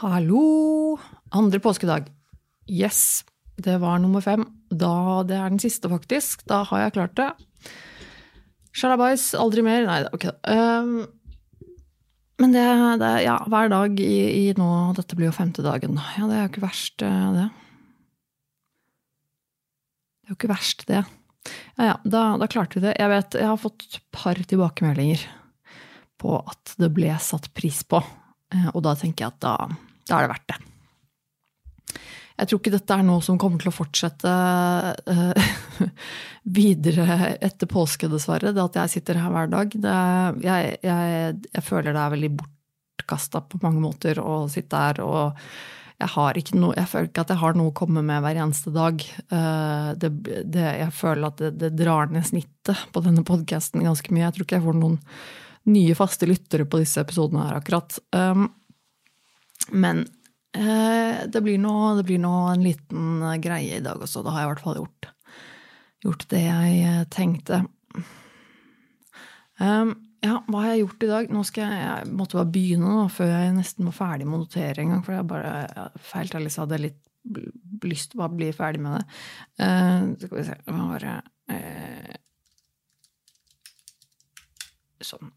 Hallo! Andre påskedag. Yes, det var nummer fem. Da, det er den siste, faktisk. Da har jeg klart det. Sjalabais, aldri mer. Nei, ok. Um, men det, det Ja, hver dag i, i, nå Dette blir jo femte dagen. Ja, det er jo ikke verst, eh, det. Det er jo ikke verst, det. Ja ja, da, da klarte vi det. Jeg vet, jeg har fått et par tilbakemeldinger på at det ble satt pris på. Eh, og da tenker jeg at da, da er det verdt det. Jeg tror ikke dette er noe som kommer til å fortsette uh, videre etter påske, dessverre. Det at jeg sitter her hver dag. Det, jeg, jeg, jeg, føler det er veldig bortkasta på mange måter å sitte her og jeg, noe, jeg føler ikke at jeg har noe å komme med hver eneste dag. Uh, det, det, jeg føler at det, det drar ned snittet på denne podkasten ganske mye. Jeg tror ikke jeg får noen nye faste lyttere på disse episodene her, akkurat. Um, men eh, det blir nå en liten greie i dag også. Da har jeg i hvert fall gjort, gjort det jeg eh, tenkte. Um, ja, hva har jeg gjort i dag? Nå skal jeg, jeg måtte bare begynne nå, før jeg nesten var ferdig med å notere en gang. For jeg bare, feil ærlig hadde litt lyst til å bare bli ferdig med det. Uh, skal vi se bare, uh, Sånn.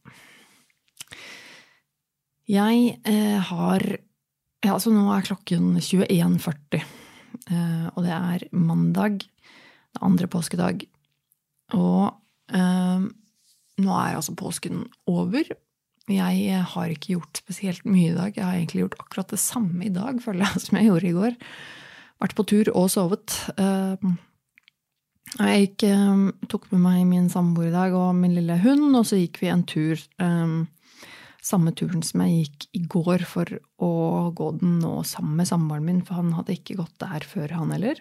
Jeg uh, har ja, så nå er klokken 21.40. Eh, og det er mandag, det andre påskedag. Og eh, nå er altså påsken over. Jeg har ikke gjort spesielt mye i dag. Jeg har egentlig gjort akkurat det samme i dag, føler jeg, som jeg gjorde i går. Vært på tur og sovet. Eh, jeg gikk, eh, tok med meg min samboer i dag og min lille hund, og så gikk vi en tur. Eh, samme turen som jeg gikk i går for å gå den nå sammen med samboeren min, for han hadde ikke gått der før, han heller.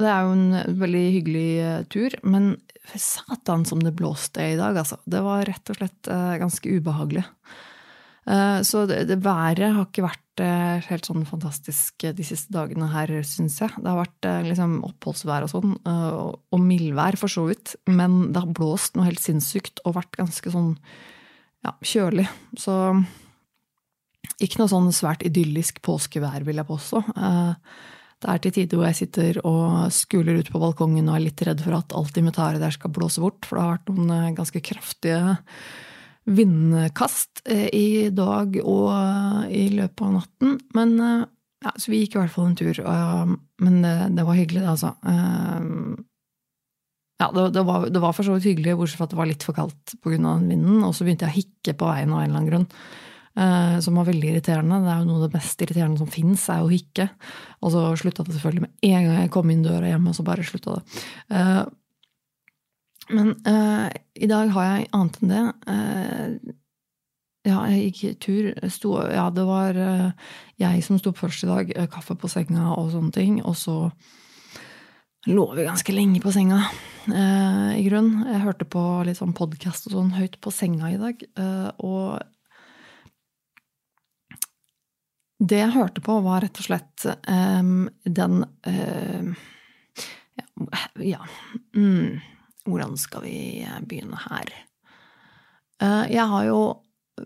Det er jo en veldig hyggelig eh, tur, men satan som det blåste i dag, altså. Det var rett og slett eh, ganske ubehagelig. Eh, så det, det været har ikke vært helt sånn fantastisk de siste dagene her, syns jeg. Det har vært liksom oppholdsvær og sånn, og mildvær for så vidt, men det har blåst noe helt sinnssykt og vært ganske sånn ja, kjølig. Så ikke noe sånn svært idyllisk påskevær, vil jeg påstå. Eh, det er til tider hvor jeg sitter og skuler ut på balkongen og er litt redd for at alt inventaret der skal blåse bort, for det har vært noen eh, ganske kraftige vindkast eh, i dag og i løpet av natten. Men ja, så vi gikk i hvert fall en tur. Men det, det var hyggelig, det, altså. Ja, det, det, var, det, var, for så vidt hyggelig, bortsett fra at det var litt for kaldt pga. vinden. Og så begynte jeg å hikke på veien av en eller annen grunn. Eh, som var veldig irriterende. Det er jo noe av det mest irriterende som fins, er å hikke. Og så slutta det selvfølgelig med en gang jeg kom inn døra hjemme, så bare slutta det. Eh, men eh, i dag har jeg annet enn det. Eh, ja, jeg gikk tur. Sto, ja, det var eh, jeg som sto først i dag. Eh, kaffe på senga og sånne ting. Og så lå ganske lenge på senga, eh, i grunn. Jeg hørte på litt sånn podkast og sånn høyt på senga i dag. Eh, og det jeg hørte på, var rett og slett eh, den Ja, ja mm, Hvordan skal vi begynne her? Eh, jeg har jo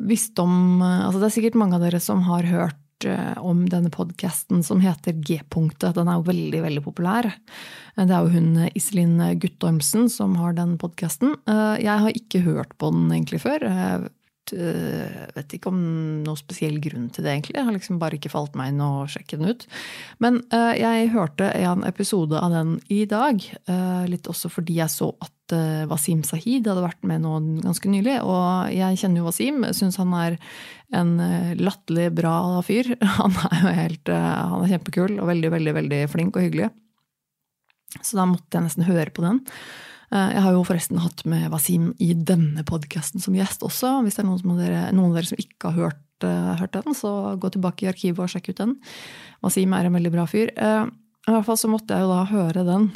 visst om Altså, det er sikkert mange av dere som har hørt Eh, om denne podkasten som heter G-punktet. Den er jo veldig, veldig populær. Det er jo hun Iselin Guttormsen som har den podkasten. Eh, jeg har ikke hørt på den egentlig før. Jeg eh, vet ikke om noen spesiell grunn til det, egentlig. Jeg har liksom bare ikke falt meg inn å sjekke den ut. Men jeg hørte en episode av den i dag, litt også fordi jeg så at Wasim Sahid hadde vært med nå ganske nylig. Og jeg kjenner jo Wasim, syns han er en eh, latterlig bra fyr. Han er jo helt eh, Han er kjempekul og veldig, veldig, veldig flink og hyggelig. Så da måtte jeg nesten høre på den. Eh, jeg har jo forresten hatt med Wasim i denne podkasten som gjest også. Hvis det er noen, dere, noen av dere som ikke har hørt, hørt, den, så gå tilbake i arkivet og sjekk ut den. Wasim er en veldig bra fyr. I hvert fall så måtte jeg jo da høre den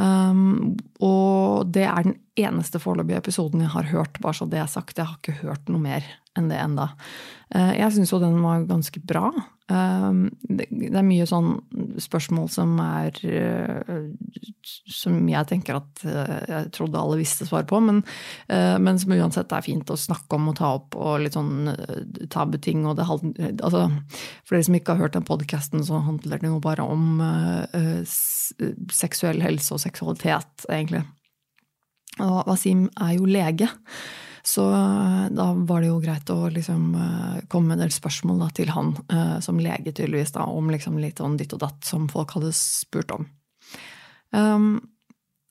Um, og det er den eneste foreløpige episoden jeg har hørt, bare så det Jeg sagt. Jeg har ikke hørt noe mer enn det enda. Eh, jeg syns jo den var ganske bra. Eh, det er mye sånn spørsmål som er Som jeg tenker at jeg trodde alle visste svar på, men, men som uansett er fint å snakke om og ta opp, og litt sånn tabuting. Og det, altså, for dere som ikke har hørt den podkasten, så handler det jo bare om seksuell helse og seksualitet, egentlig. Og Wasim er jo lege, så eh, da var det jo greit å liksom eh, komme med en del spørsmål da, til han eh, som lege, tydeligvis, da, om liksom litt sånn ditt og datt som folk hadde spurt om. Um,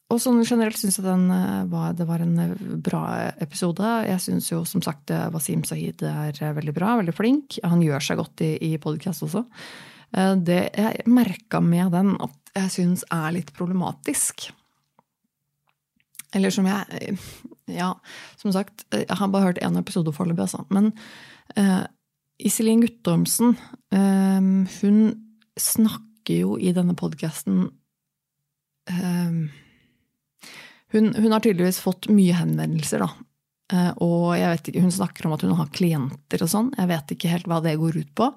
og sånn generelt syns jeg var, det var en bra episode. Jeg syns jo som sagt Wasim Sahid er veldig bra, veldig flink. Han gjør seg godt i, i podkast også. Det jeg merka med den, at jeg syns er litt problematisk, eller som jeg Ja, som sagt, jeg har bare hørt én episode foreløpig, altså. Men uh, Iselin Guttormsen, uh, hun snakker jo i denne podkasten uh, hun, hun, har tydeligvis fått mye henvendelser da, Eh, og jeg vet ikke, hun snakker om at hun har klienter og sånn. Jeg vet ikke helt hva det går ut på.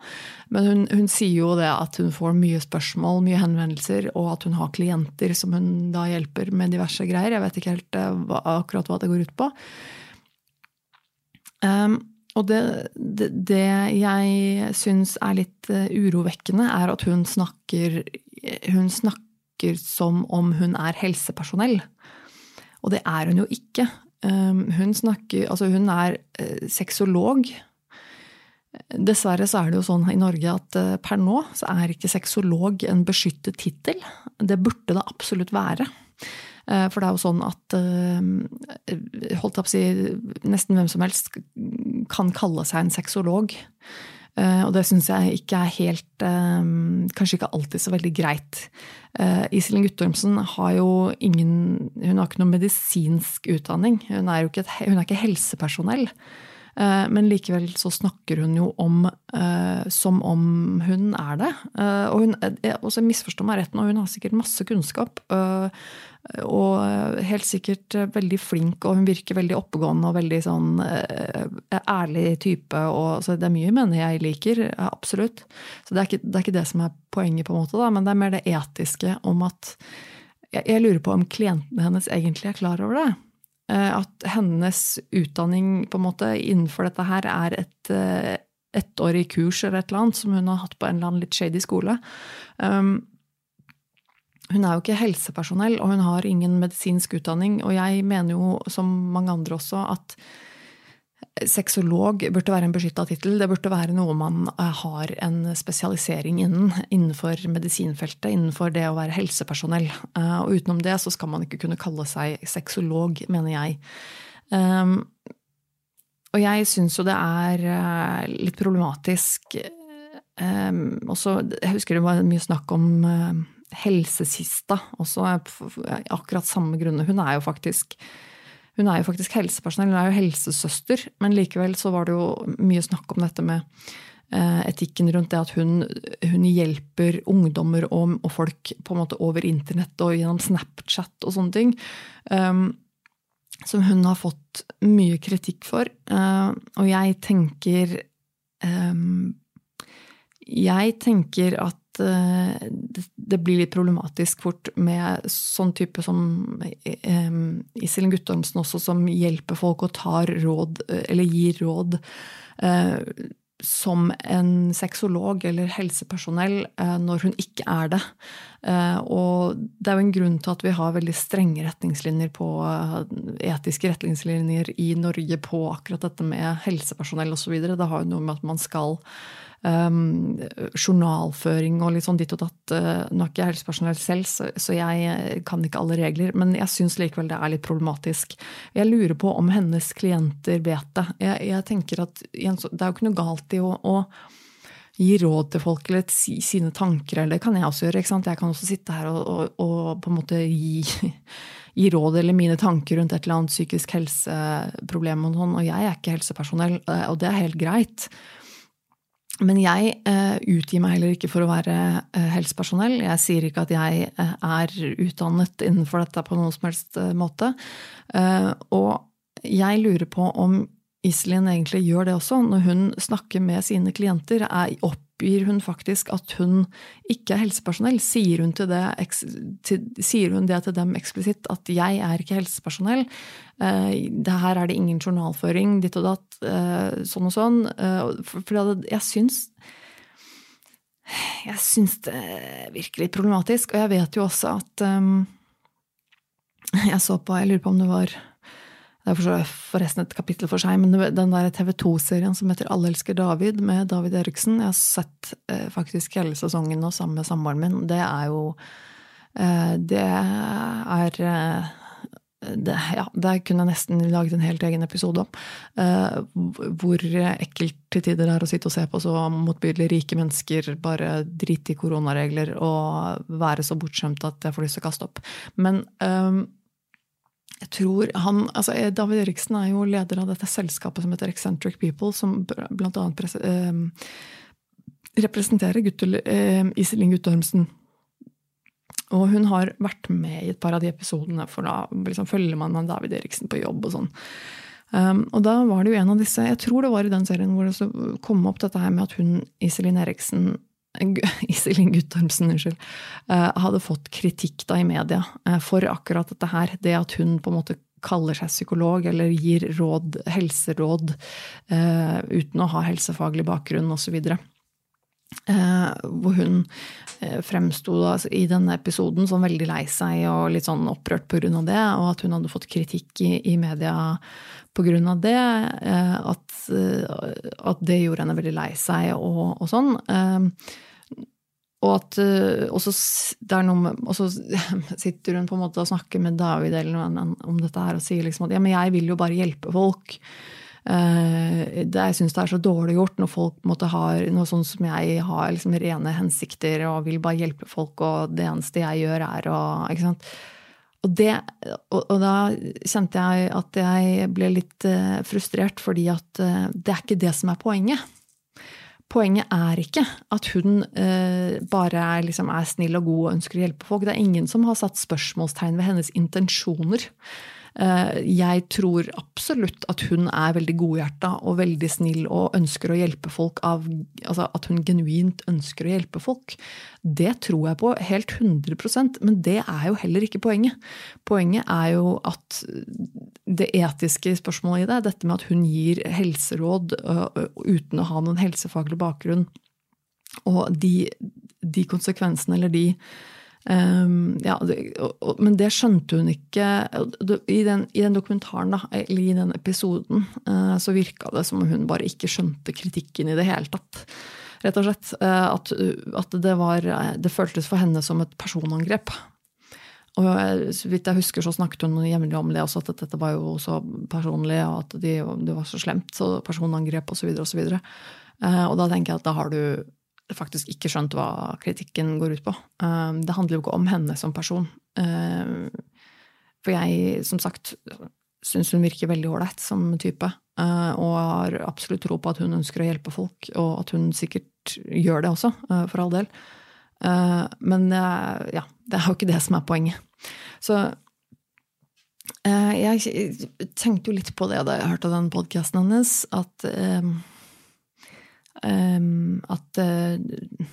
Men hun, hun, sier jo det at hun får mye spørsmål, mye henvendelser, og at hun har klienter som hun da hjelper med diverse greier. Jeg vet ikke helt eh, hva, akkurat hva det går ut på. Um, og det, det, det jeg syns er litt eh, urovekkende, er at hun snakker, hun snakker som om hun er helsepersonell. Og det er hun jo ikke. Ehm, hun snakker Altså, hun er eh, sexolog. Dessverre så er det jo sånn i Norge at eh, per nå så er ikke sexolog en beskyttet tittel. Det burde det absolutt være. Eh, for det er jo sånn at holdt jeg på å si, nesten hvem som helst kan kalle seg en sexolog. Og det syns jeg ikke er helt Kanskje ikke alltid så veldig greit. Uh, Iselin Guttormsen har jo ingen Hun har ikke noen medisinsk utdanning. Hun er ikke, hun er ikke helsepersonell. Uh, men likevel så snakker hun jo om uh, som om hun er det. og hun også misforstår meg rett nå, hun har sikkert masse kunnskap. og helt sikkert veldig flink, og hun virker veldig oppegående og veldig sånn ærlig type. Og, så det er mye mener jeg liker, absolutt. Så det er, ikke, det er ikke det som er poenget, på en måte, da, men det er mer det etiske om at jeg, jeg lurer på om klientene hennes egentlig er klar over det. Eh, at hennes utdanning på en måte innenfor dette her er et eh, ettårig kurs eller et eller annet som hun har hatt på en eller annen litt shady skole. Um, hun er jo ikke helsepersonell, og hun har ingen medisinsk utdanning. Og jeg mener jo, som mange andre også, at Sexolog burde være en beskytta tittel. Det burde være noe man eh, har en spesialisering innen. Innenfor medisinfeltet, innenfor det å være helsepersonell. Eh, og utenom det så skal man ikke kunne kalle seg sexolog, mener jeg. Ehm, og jeg syns jo det er eh, litt problematisk ehm, også, Jeg husker det var mye snakk om helsesista også, akkurat samme grunner. Hun er jo faktisk hun er jo faktisk helsepersonell, hun er jo helsesøster, men likevel så var det jo mye snakk om dette med eh, etikken rundt det at hun, hun hjelper ungdommer og, og, folk på en måte over internett og gjennom Snapchat og sånne ting. Um, som hun har fått mye kritikk for. Uh, og jeg tenker um, Jeg tenker at Eh, det blir litt problematisk fort med sånn type som Iselin Guttormsen også, som hjelper folk og tar råd, eller gir råd eh, som en sexolog eller helsepersonell eh, når hun ikke er det. Og det er jo en grunn til at vi har veldig strenge retningslinjer på etiske retningslinjer i Norge på akkurat dette med helsepersonell osv. Det har jo noe med at man skal um, journalføring og litt sånn ditt og datt. Uh, nå er ikke jeg helsepersonell selv, så, så, jeg eh, kan ikke alle regler. Men jeg syns likevel det er litt problematisk. Jeg lurer på om hennes klienter vet det. Jeg, jeg tenker at Det er jo ikke noe galt i å, å gi råd til folk eller si sine tanker. eller Det kan jeg også gjøre. Jeg kan også sitte her og, og, og på en måte gi, gi, råd eller mine tanker rundt et eller annet psykisk helseproblem. Og, sånn, og jeg er ikke helsepersonell, og det er helt greit. Men jeg eh, utgir meg heller ikke for å være eh, helsepersonell. Jeg sier ikke at jeg eh, er utdannet innenfor dette på noen som helst måte. og jeg lurer på om Iselin egentlig gjør det også. Når hun snakker med sine klienter, er, oppgir hun faktisk at hun ikke er helsepersonell. Sier hun, det, til, sier hun det til dem eksplisitt, at 'jeg er ikke helsepersonell', det her er det ingen journalføring, ditt og datt, sånn og sånn. For jeg syns jeg syns det virker litt problematisk. Og jeg vet jo også at um, Jeg så på, jeg lurer på om det var det er forresten et kapittel for seg, men den der TV 2-serien som heter Alle elsker David, med David Eriksen Jeg har sett eh, faktisk hele sesongen nå sammen med samboeren min. Det er jo eh, Det er eh, det, ja, det kunne jeg nesten laget en helt egen episode om. Uh, hvor ekkelt til tider det er å sitte og se på så motbydelig rike mennesker bare drite i koronaregler og være så bortskjemte at jeg får lyst til å kaste opp. Men um, jeg tror han, altså David Eriksen er jo leder av dette selskapet som heter Eccentric People, som annet uh, representerer Guttel, eh, Iselin Guttormsen og hun har vært med i et par av de episodene, for da liksom følger man med David Eriksen på jobb og sånn. Um, og da var det jo en av disse Jeg tror det var i den serien hvor det kom opp dette her med at hun, Iselin Eriksen Iselin Guttormsen, unnskyld, uh, hadde fått kritikk da i media uh, for akkurat dette her. Det at hun på en måte kaller seg psykolog eller gir råd, helseråd uh, uten å ha helsefaglig bakgrunn osv. Eh, hvor hun eh, fremsto i denne episoden som veldig lei seg og litt sånn opprørt pga. det, og at hun hadde fått kritikk i, i media pga. det. Eh, at, at, det gjorde henne veldig lei seg og, og sånn. Og at og så, noe, og så, sitter hun på en måte og snakker med David eller noen om dette her og sier liksom at ja, men jeg vil jo bare hjelpe folk. Eh, det, jeg syns det er så dårlig gjort når folk måtte ha noe sånn som jeg har liksom rene hensikter og vil bare hjelpe folk, og det eneste jeg gjør, er å ikke sant? Og, det, og, og, da kjente jeg at jeg ble litt uh, frustrert, fordi at uh, det er ikke det som er poenget. Poenget er ikke at hun bare er, liksom, er, snill og god og ønsker å hjelpe folk. Det er ingen som har satt spørsmålstegn ved hennes intensjoner. Eh, jeg tror absolutt at hun er veldig godhjerta og veldig snill og ønsker å hjelpe folk av Altså at hun genuint ønsker å hjelpe folk. Det tror jeg på helt 100% men det er jo heller ikke poenget. Poenget er jo at det etiske spørsmålet i det, dette med at hun gir helseråd uten å ha noen helsefaglig bakgrunn, og de, de konsekvensene eller de Um, ja, men det skjønte hun ikke. I den, i den dokumentaren, da, eller i den episoden, uh, så virka det som om hun bare ikke skjønte kritikken i det hele tatt. Rett og slett. Uh, at, at det, var, det føltes for henne som et personangrep. Og så vidt jeg husker, så snakket hun jevnlig om det også, at dette var jo så personlig, og at det de var så slemt. Så personangrep osv. Og, så videre, og, uh, og da tenker jeg at da har du faktisk ikke skjønt hva kritikken går ut på. Um, det handler jo ikke om henne som person. Um, for jeg, som sagt, syns hun virker veldig ålreit som type. Uh, og har absolutt tro på at hun ønsker å hjelpe folk, og at hun sikkert gjør det også, uh, for all del. Uh, men ja, det er jo ikke det som er poenget. Så jeg tenkte jo litt på det da jeg hørte den podkasten hennes, at Ehm, at eh,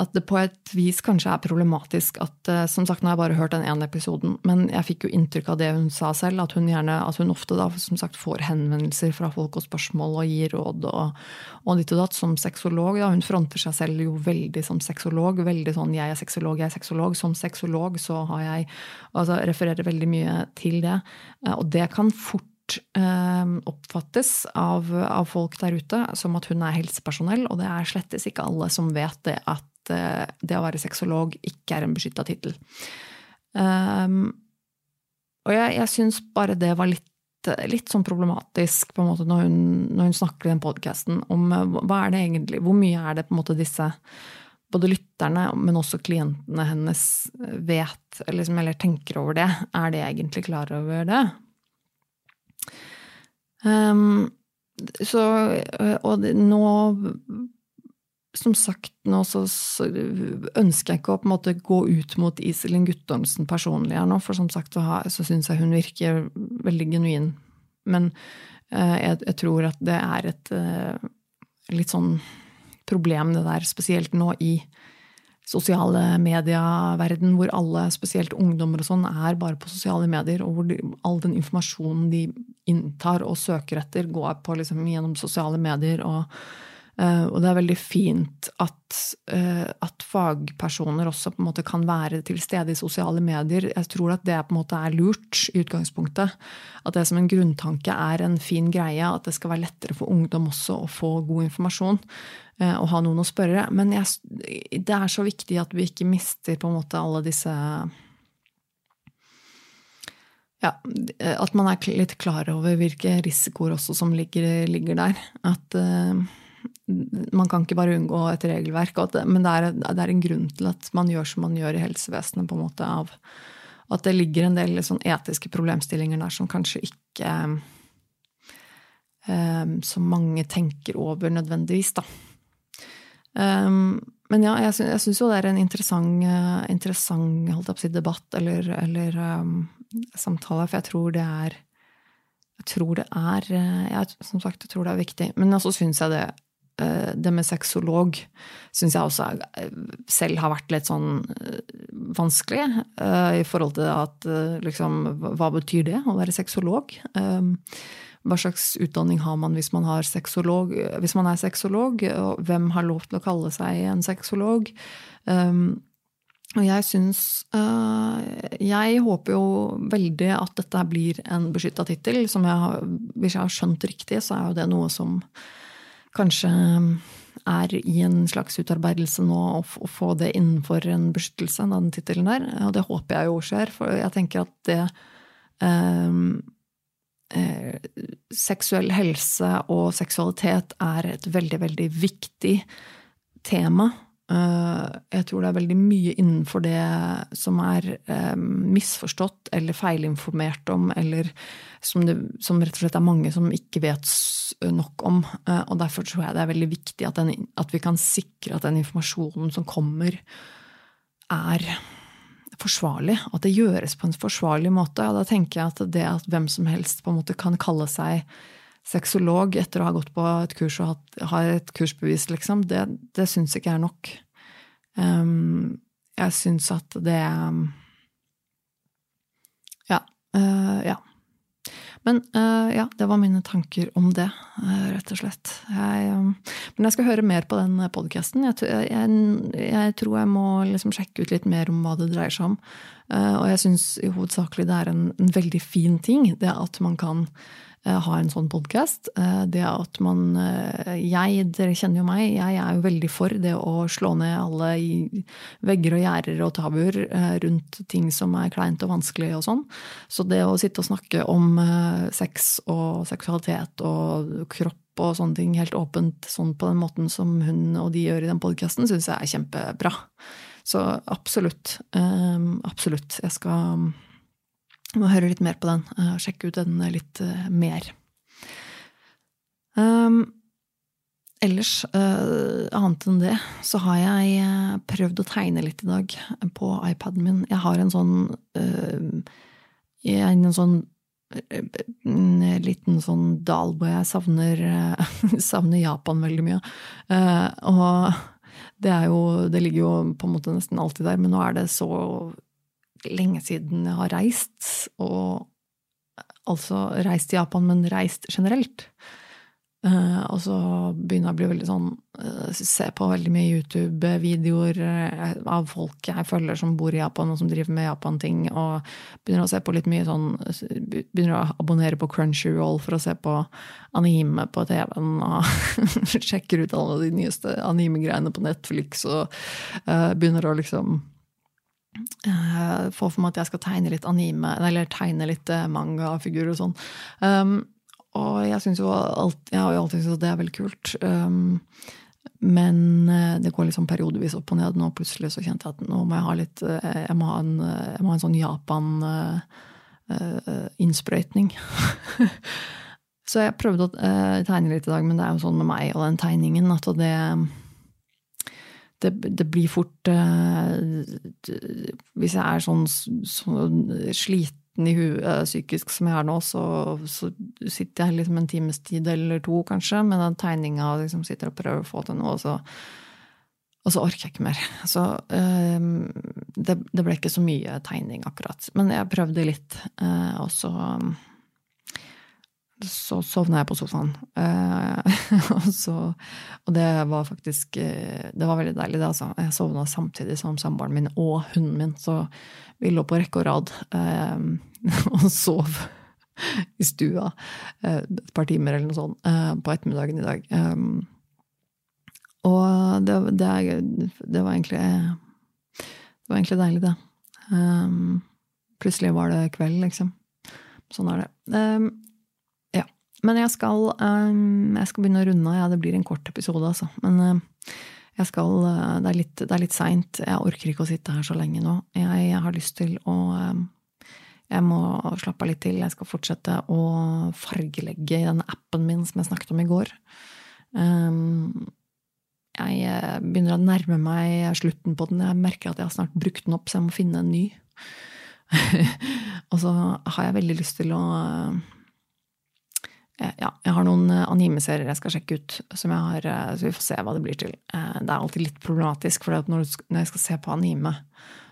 at det på et vis kanskje er problematisk at eh, Som sagt, nå har jeg bare hørt den ene episoden, men jeg fikk jo inntrykk av det hun sa selv, at hun gjerne, at hun ofte da som sagt får henvendelser fra folk og spørsmål og gir råd og, og ditt og datt som sexolog. da. hun fronter seg selv jo veldig som sexolog. Veldig sånn 'jeg er sexolog, jeg er sexolog'. Som sexolog så har jeg altså refererer veldig mye til det. Eh, og det kan fort eh, oppfattes av, av, folk der ute som at hun er helsepersonell, og det er slettes ikke alle som vet det at eh, det å være sexolog ikke er en beskytta tittel. Um, og jeg, jeg syns bare det var litt, litt sånn problematisk på en måte når hun, når hun snakker i den podkasten om eh, hva er det egentlig, hvor mye er det på en måte disse både lytterne, men også klientene hennes vet liksom, eller tenker over det. Er de egentlig klar over det? Um, så Og nå som sagt nå så, så, ønsker jeg ikke å på en måte gå ut mot Iselin Guttormsen personlig her nå, for som sagt så, har, så syns jeg hun virker veldig genuin. Men uh, jeg, jeg, tror at det er et uh, litt sånn problem, det der, spesielt nå i sosiale medieverden, hvor alle, spesielt ungdommer og sånn, er bare på sosiale medier, og hvor de, all den informasjonen de inntar og søker etter, går på liksom gjennom sosiale medier. og Uh, og det er veldig fint at, uh, at, fagpersoner også på en måte kan være til stede i sosiale medier. Jeg tror at det på en måte er lurt i utgangspunktet. At det som en grunntanke er en fin greie. At det skal være lettere for ungdom også å få god informasjon. Uh, og ha noen å spørre. Men jeg, det er så viktig at vi ikke mister på en måte alle disse ja, At man er litt klar over hvilke risikoer også som ligger, ligger der. At man kan ikke bare unngå et regelverk. men det er, det er, en grunn til at man gjør som man gjør i helsevesenet. på en måte av At det ligger en del sånn etiske problemstillinger der som kanskje ikke um, Så mange tenker over nødvendigvis, da. Um, men ja, jeg, jeg syns jo det er en interessant, uh, interessant si, debatt eller, eller um, samtale, for jeg tror det er jeg tror det er jeg, Som sagt, jeg tror det er viktig. Men også syns jeg det Eh, det med sexolog syns jeg også eh, selv har vært litt sånn eh, vanskelig. I forhold til at liksom Hva betyr det å være sexolog? Hva slags utdanning har man hvis man, sexolog, hvis man er sexolog? Og hvem har lov til å kalle seg en sexolog? Og jeg syns Jeg håper jo veldig at dette blir en beskytta tittel. Hvis jeg har skjønt riktig, så er jo det noe som kanskje er i en slags utarbeidelse nå å få det innenfor en beskyttelse, den tittelen der. Og det håper jeg jo skjer, for jeg tenker at det eh, Seksuell helse og seksualitet er et veldig, veldig viktig tema Eh, jeg tror det er veldig mye innenfor det som er eh, misforstått eller feilinformert om, eller som, det, som, rett og slett er mange som ikke vet nok om. Eh, og derfor tror jeg det er veldig viktig at, den, at vi kan sikre at den informasjonen som kommer, er forsvarlig. At det gjøres på en forsvarlig måte. Og da tenker jeg at det at hvem som helst på en måte kan kalle seg sexolog etter å ha gått på et kurs og har et kursbevis, liksom, det, det syns ikke jeg er nok. Um, jeg syns at det Ja. Uh, ja. Men uh, ja, det var mine tanker om det, uh, rett og slett. Jeg, um, men jeg skal høre mer på den podkasten. Jeg, jeg, jeg, tror jeg må liksom sjekke ut litt mer om hva det dreier seg om. og jeg syns hovedsakelig det er en, en veldig fin ting, det at man kan Eh, ha en sånn podkast. Eh, det at man eh, Jeg, dere kjenner jo meg, jeg er jo veldig for det å slå ned alle vegger og gjerder og tabuer rundt ting som er kleint og vanskelig og sånn. Så det å sitte og snakke om sex og seksualitet og kropp og sånne ting helt åpent sånn på den måten som hun og de gjør i den podkasten, syns jeg er kjempebra. Så absolutt. Absolutt. Jeg skal må høre litt mer på den. og sjekke ut den litt uh, mer. Um, ellers, uh, annet enn det, så har jeg prøvd å tegne litt i dag på iPaden min. Jeg har en sånn En sånn en liten sånn dal hvor jeg savner, savner Japan veldig mye. og det er jo Det ligger jo på en måte nesten alltid der, men nå er det så lenge siden jeg har reist, og altså reist til Japan, men reist generelt. Uh, og så begynner jeg å bli veldig sånn uh, Se på veldig mye YouTube-videoer uh, av folk jeg følger som bor i Japan, og som driver med Japan-ting. Og begynner å se på litt mye sånn Begynner å abonnere på Crunchyroll for å se på anime på TV-en. Og sjekker ut alle de nyeste anime-greiene på Netflix, og begynner å liksom uh, få for meg at jeg skal tegne litt anime, eller tegne litt uh, mangafigurer og sånn. Um, og jeg syns jo alt, jeg har jo alltid syntes at det er veldig kult. Um, men uh, det går liksom periodevis opp og ned. Nå plutselig så kjente jeg at nå må jeg ha litt Jeg må ha en, må ha en sånn Japan-innsprøytning. Så jeg prøvde å tegne litt i dag, men det er jo sånn med meg og den tegningen at det det, det blir fort uh, Hvis jeg er sånn, sånn sliten i huet uh, psykisk som jeg er nå, så, så sitter jeg liksom en times tid eller to kanskje med den tegninga og liksom sitter og prøver å få til noe, og så, og så orker jeg ikke mer. Så uh, det, det, ble ikke så mye tegning, akkurat. Men jeg prøvde litt, og så så sovna jeg på sofaen. Eh, og, så, og, det var faktisk eh, Det var veldig deilig, det, altså. Jeg sovna samtidig som samboeren min og hunden min, så vi lå på rekke og rad eh, og sov i stua eh, et par timer eller noe sånt eh, på ettermiddagen i dag. Eh, og det, det, det, var egentlig Det var egentlig deilig, det. plutselig var det kveld, liksom. Sånn er det. Men jeg skal, um, jeg skal, begynne å runde av. Ja, det blir en kort episode, altså. Men uh, jeg skal uh, Det er litt, det litt seint. Jeg orker ikke å sitte her så lenge nå. Jeg, jeg har lyst til å Jeg må slappe av litt til. Jeg skal fortsette å fargelegge i den appen min som jeg snakket om i går. Jeg begynner å nærme meg slutten på den. Jeg merker at jeg har snart brukt den opp, så jeg må finne en ny. og så har jeg veldig lyst til å Eh, ja, jeg har noen eh, animeserier jeg skal sjekke ut, som jeg har, eh, så vi får se hva det blir til. Det er alltid litt problematisk, for når jeg skal se på anime,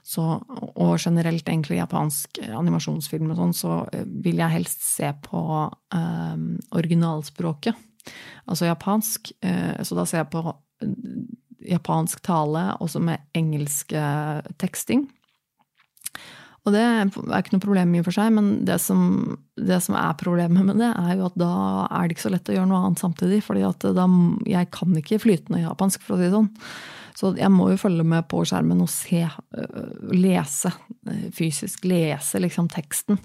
så, og generelt egentlig japansk animasjonsfilm og sånn, så vil jeg helst se på um, originalspråket. Altså japansk. Så da ser jeg på japansk tale, også med engelsk teksting. Og det er ikke noe problem i og for seg, men det som, det som, er problemet med det, er jo at da er det ikke så lett å gjøre noe annet samtidig. da, jeg kan ikke flytende japansk, for å si det sånn. Så jeg må jo følge med på skjermen og se, øh, lese, øh, fysisk lese liksom teksten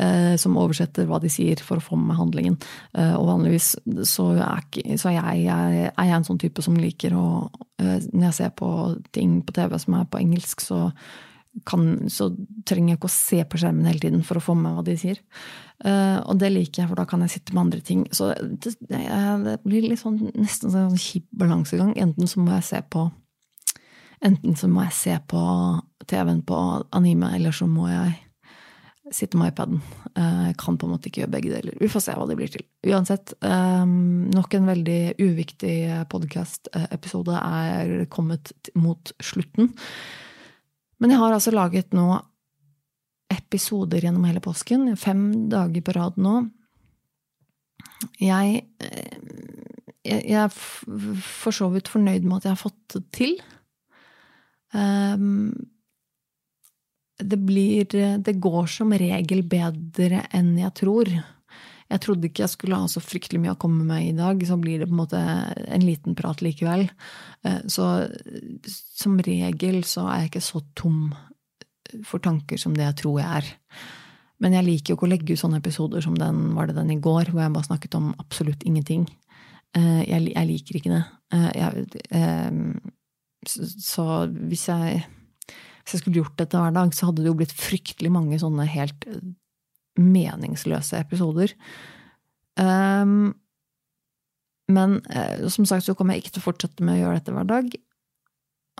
eh, som oversetter hva de sier, for å få med handlingen. Eh, og vanligvis så, er, ikke, så er, jeg, jeg, er, jeg, en sånn type som liker å eh, Når jeg ser på ting på TV som er på engelsk, så kan, så trenger jeg ikke å se på skjermen hele tiden for å få med hva de sier. Uh, og det liker jeg, for da kan jeg sitte med andre ting. Så det, det, blir litt sånn, nesten sånn kjip balansegang. Enten så må jeg se på Enten så må jeg se på TV-en på anime, eller så må jeg sitte med iPaden. Uh, kan på en måte ikke gjøre begge deler. Vi får se hva det blir til. Uansett, um, nok en veldig uviktig podkast-episode er kommet mot slutten. Men jeg har altså laget nå episoder gjennom hele påsken. Fem dager på rad nå. Jeg, eh, jeg er for så vidt fornøyd med at jeg har fått det til. Ehm, det blir Det går som regel bedre enn jeg tror. Jeg trodde ikke jeg skulle ha så fryktelig mye å komme med i dag, så blir det på en måte en liten prat likevel. Eh, så som regel så er jeg ikke så tom for tanker som det jeg tror jeg er. Men jeg liker jo ikke å legge ut sånne episoder som den var det den i går, hvor jeg bare snakket om absolutt ingenting. Eh, jeg, jeg liker ikke det. Eh, jeg, så hvis jeg, hvis jeg skulle gjort dette hver dag, så hadde det jo blitt fryktelig mange sånne helt meningsløse episoder. Um, men uh, som sagt så kommer jeg ikke til å fortsette med å gjøre dette hver dag.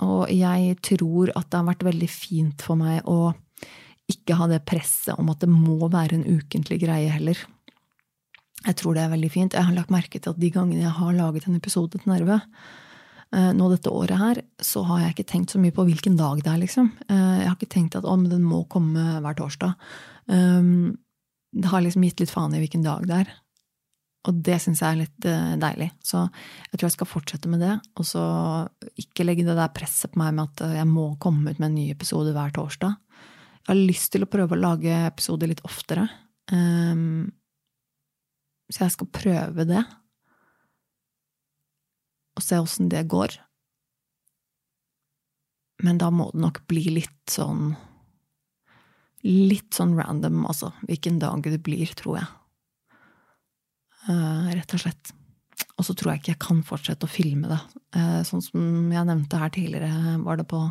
Og jeg tror at det har vært veldig fint for meg å ikke ha det presset om at det må være en ukentlig greie heller. Jeg tror det er veldig fint. Jeg har lagt merke til at de gangene jeg har laget en episode til Nerve, uh, nå dette året her, så har jeg ikke tenkt så mye på hvilken dag det er, liksom. Uh, jeg har ikke tenkt at å, men den må komme hver torsdag. Det har liksom gitt litt faen i hvilken dag det er. Og det syns jeg er litt uh, deilig. Så jeg tror jeg skal fortsette med det. Og så ikke legge det der presset på meg med at jeg må komme ut med en ny episode hver torsdag. Jeg har lyst til å prøve å lage episoder litt oftere. Um, så jeg skal prøve det. Og se åssen det går. Men da må det nok bli litt sånn litt sånn random, altså, hvilken dag det blir, tror jeg. Uh, rett og slett. Og så tror jeg ikke jeg kan fortsette å filme det. Uh, sånn som jeg nevnte her tidligere, var det på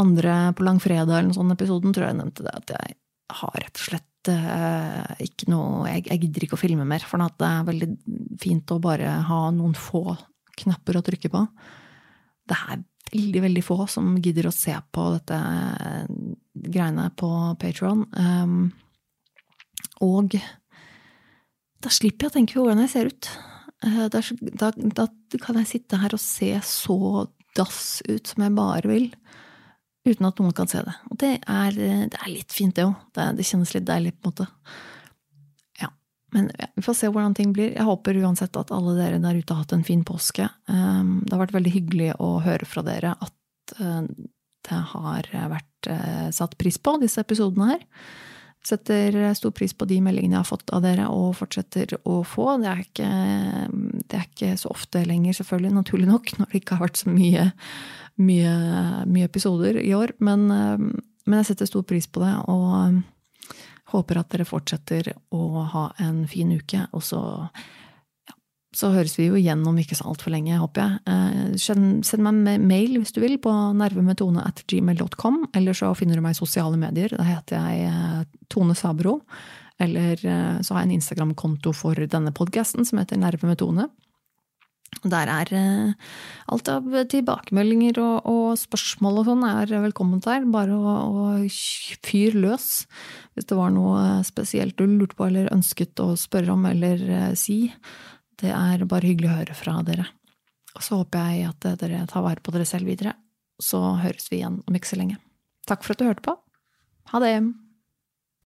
andre på langfredag eller noen sånn episoden, tror jeg jeg nevnte det, at jeg har rett og slett er ikke noe jeg, jeg gidder ikke å filme mer, for det er veldig fint å bare ha noen få knapper å trykke på. Det er veldig, veldig få som gidder å se på dette greiene på Patron. Um, og da slipper jeg å tenke på hvordan jeg ser ut. Uh, da, da, da, kan jeg sitte her og se så dass ut som jeg bare vil uten at noen kan se det. Og det er, det er litt fint, det òg. Det, det, kjennes litt deilig, på en måte. Men vi får se hvordan ting blir. Jeg håper uansett at alle dere der ute har hatt en fin påske. Um, det har vært veldig hyggelig å høre fra dere at uh, det har vært uh, satt pris på, disse episodene her. Setter stor pris på de meldingene jeg har fått av dere og fortsetter å få. Det er ikke, det er ikke så ofte lenger, selvfølgelig, naturlig nok, når det ikke har vært så mye mye, mye episoder i år. Men, eh, men, jeg setter stor pris på det, og eh, håper at dere fortsetter å ha en fin uke. Og så, ja, så høres vi jo igjen om ikke så altfor lenge, håper jeg. Eh, send, meg en mail hvis du vil, på nervemetone at gmail.com. Eller så finner du meg i sosiale medier. Da heter jeg Tone Sabro. Eller så har jeg en Instagram-konto for denne podkasten som heter Nerve med Tone. Der er eh, alt av tilbakemeldinger og, og spørsmål og sånn er velkomment der. Bare å, å fyr løs hvis det var noe spesielt du lurte på eller ønsket å spørre om eller eh, si. Det er bare hyggelig å høre fra dere. Og så håper jeg at dere tar vare på dere selv videre. Så høres vi igjen om ikke så lenge. Takk for at du hørte på. Ha det!